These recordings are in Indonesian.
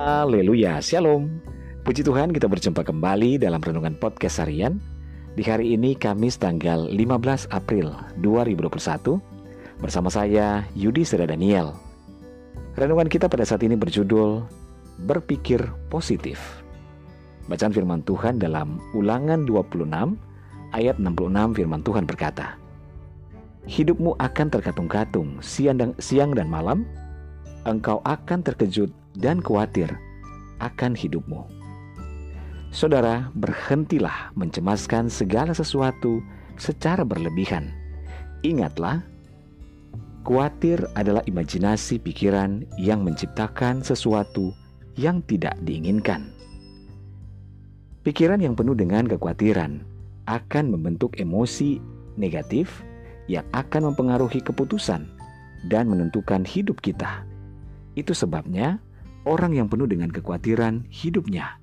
Haleluya, Shalom. Puji Tuhan kita berjumpa kembali dalam Renungan Podcast Harian. Di hari ini Kamis tanggal 15 April 2021 bersama saya Yudi Seda Daniel. Renungan kita pada saat ini berjudul Berpikir Positif. Bacaan firman Tuhan dalam Ulangan 26 ayat 66 firman Tuhan berkata, Hidupmu akan terkatung-katung siang dan, siang dan malam, engkau akan terkejut dan khawatir akan hidupmu. Saudara, berhentilah mencemaskan segala sesuatu secara berlebihan. Ingatlah, khawatir adalah imajinasi pikiran yang menciptakan sesuatu yang tidak diinginkan. Pikiran yang penuh dengan kekhawatiran akan membentuk emosi negatif yang akan mempengaruhi keputusan dan menentukan hidup kita. Itu sebabnya orang yang penuh dengan kekhawatiran hidupnya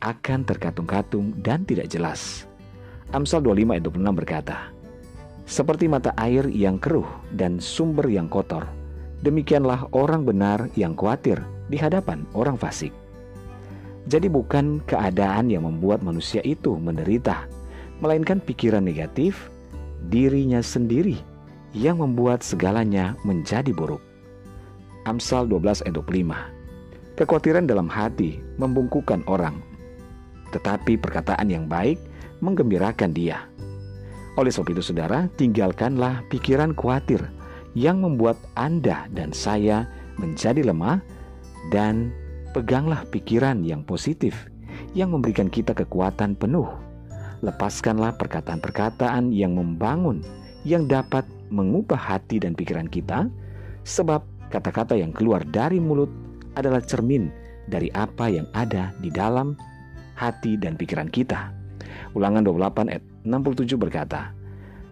akan terkatung-katung dan tidak jelas. Amsal 25 ayat 26 berkata, Seperti mata air yang keruh dan sumber yang kotor, demikianlah orang benar yang khawatir di hadapan orang fasik. Jadi bukan keadaan yang membuat manusia itu menderita, melainkan pikiran negatif dirinya sendiri yang membuat segalanya menjadi buruk. Amsal 12 ayat 25 Kekhawatiran dalam hati membungkukan orang, tetapi perkataan yang baik menggembirakan dia. Oleh sebab itu saudara, tinggalkanlah pikiran khawatir yang membuat Anda dan saya menjadi lemah dan peganglah pikiran yang positif yang memberikan kita kekuatan penuh. Lepaskanlah perkataan-perkataan yang membangun yang dapat mengubah hati dan pikiran kita sebab kata-kata yang keluar dari mulut adalah cermin dari apa yang ada di dalam hati dan pikiran kita. Ulangan 28 ayat 67 berkata,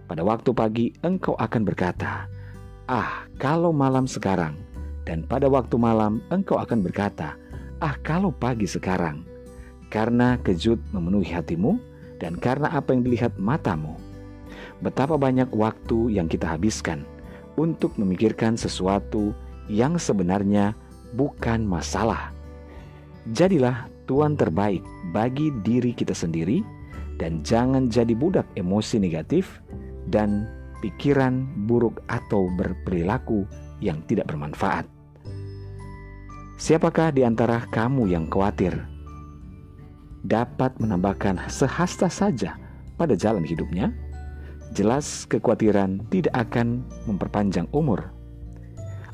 Pada waktu pagi engkau akan berkata, Ah, kalau malam sekarang. Dan pada waktu malam engkau akan berkata, Ah, kalau pagi sekarang. Karena kejut memenuhi hatimu dan karena apa yang dilihat matamu. Betapa banyak waktu yang kita habiskan untuk memikirkan sesuatu yang sebenarnya bukan masalah. Jadilah tuan terbaik bagi diri kita sendiri dan jangan jadi budak emosi negatif dan pikiran buruk atau berperilaku yang tidak bermanfaat. Siapakah di antara kamu yang khawatir dapat menambahkan sehasta saja pada jalan hidupnya? Jelas kekhawatiran tidak akan memperpanjang umur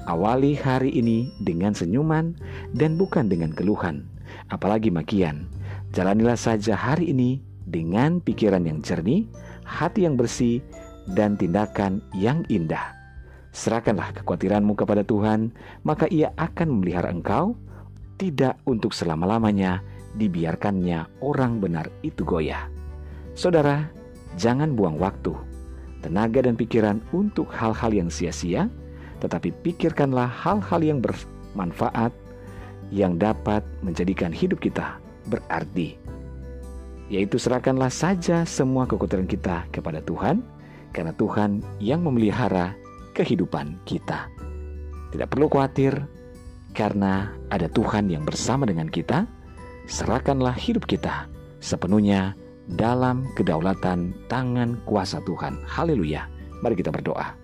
Awali hari ini dengan senyuman dan bukan dengan keluhan, apalagi makian. Jalanilah saja hari ini dengan pikiran yang jernih, hati yang bersih, dan tindakan yang indah. Serahkanlah kekhawatiranmu kepada Tuhan, maka Ia akan memelihara engkau, tidak untuk selama-lamanya dibiarkannya orang benar itu goyah. Saudara, jangan buang waktu, tenaga, dan pikiran untuk hal-hal yang sia-sia tetapi pikirkanlah hal-hal yang bermanfaat yang dapat menjadikan hidup kita berarti. Yaitu serahkanlah saja semua kekhawatiran kita kepada Tuhan, karena Tuhan yang memelihara kehidupan kita. Tidak perlu khawatir, karena ada Tuhan yang bersama dengan kita. Serahkanlah hidup kita sepenuhnya dalam kedaulatan tangan kuasa Tuhan. Haleluya! Mari kita berdoa.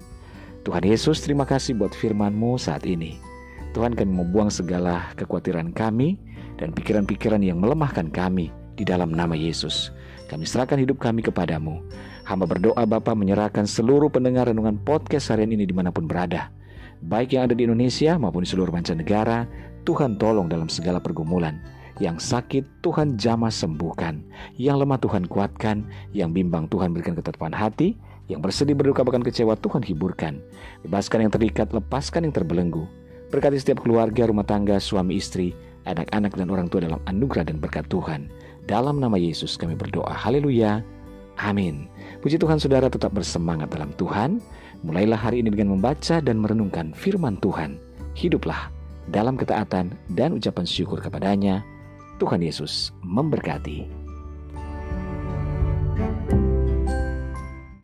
Tuhan Yesus terima kasih buat firman-Mu saat ini. Tuhan kami membuang segala kekhawatiran kami dan pikiran-pikiran yang melemahkan kami di dalam nama Yesus. Kami serahkan hidup kami kepadamu. Hamba berdoa Bapa menyerahkan seluruh pendengar renungan podcast harian ini di mana pun berada. Baik yang ada di Indonesia maupun di seluruh mancanegara, Tuhan tolong dalam segala pergumulan. Yang sakit Tuhan jamah sembuhkan, yang lemah Tuhan kuatkan, yang bimbang Tuhan berikan ketetapan hati, yang bersedih berduka bahkan kecewa Tuhan hiburkan. Bebaskan yang terikat, lepaskan yang terbelenggu. Berkati setiap keluarga, rumah tangga, suami istri, anak-anak dan orang tua dalam anugerah dan berkat Tuhan. Dalam nama Yesus kami berdoa. Haleluya. Amin. Puji Tuhan saudara tetap bersemangat dalam Tuhan. Mulailah hari ini dengan membaca dan merenungkan firman Tuhan. Hiduplah dalam ketaatan dan ucapan syukur kepadanya. Tuhan Yesus memberkati.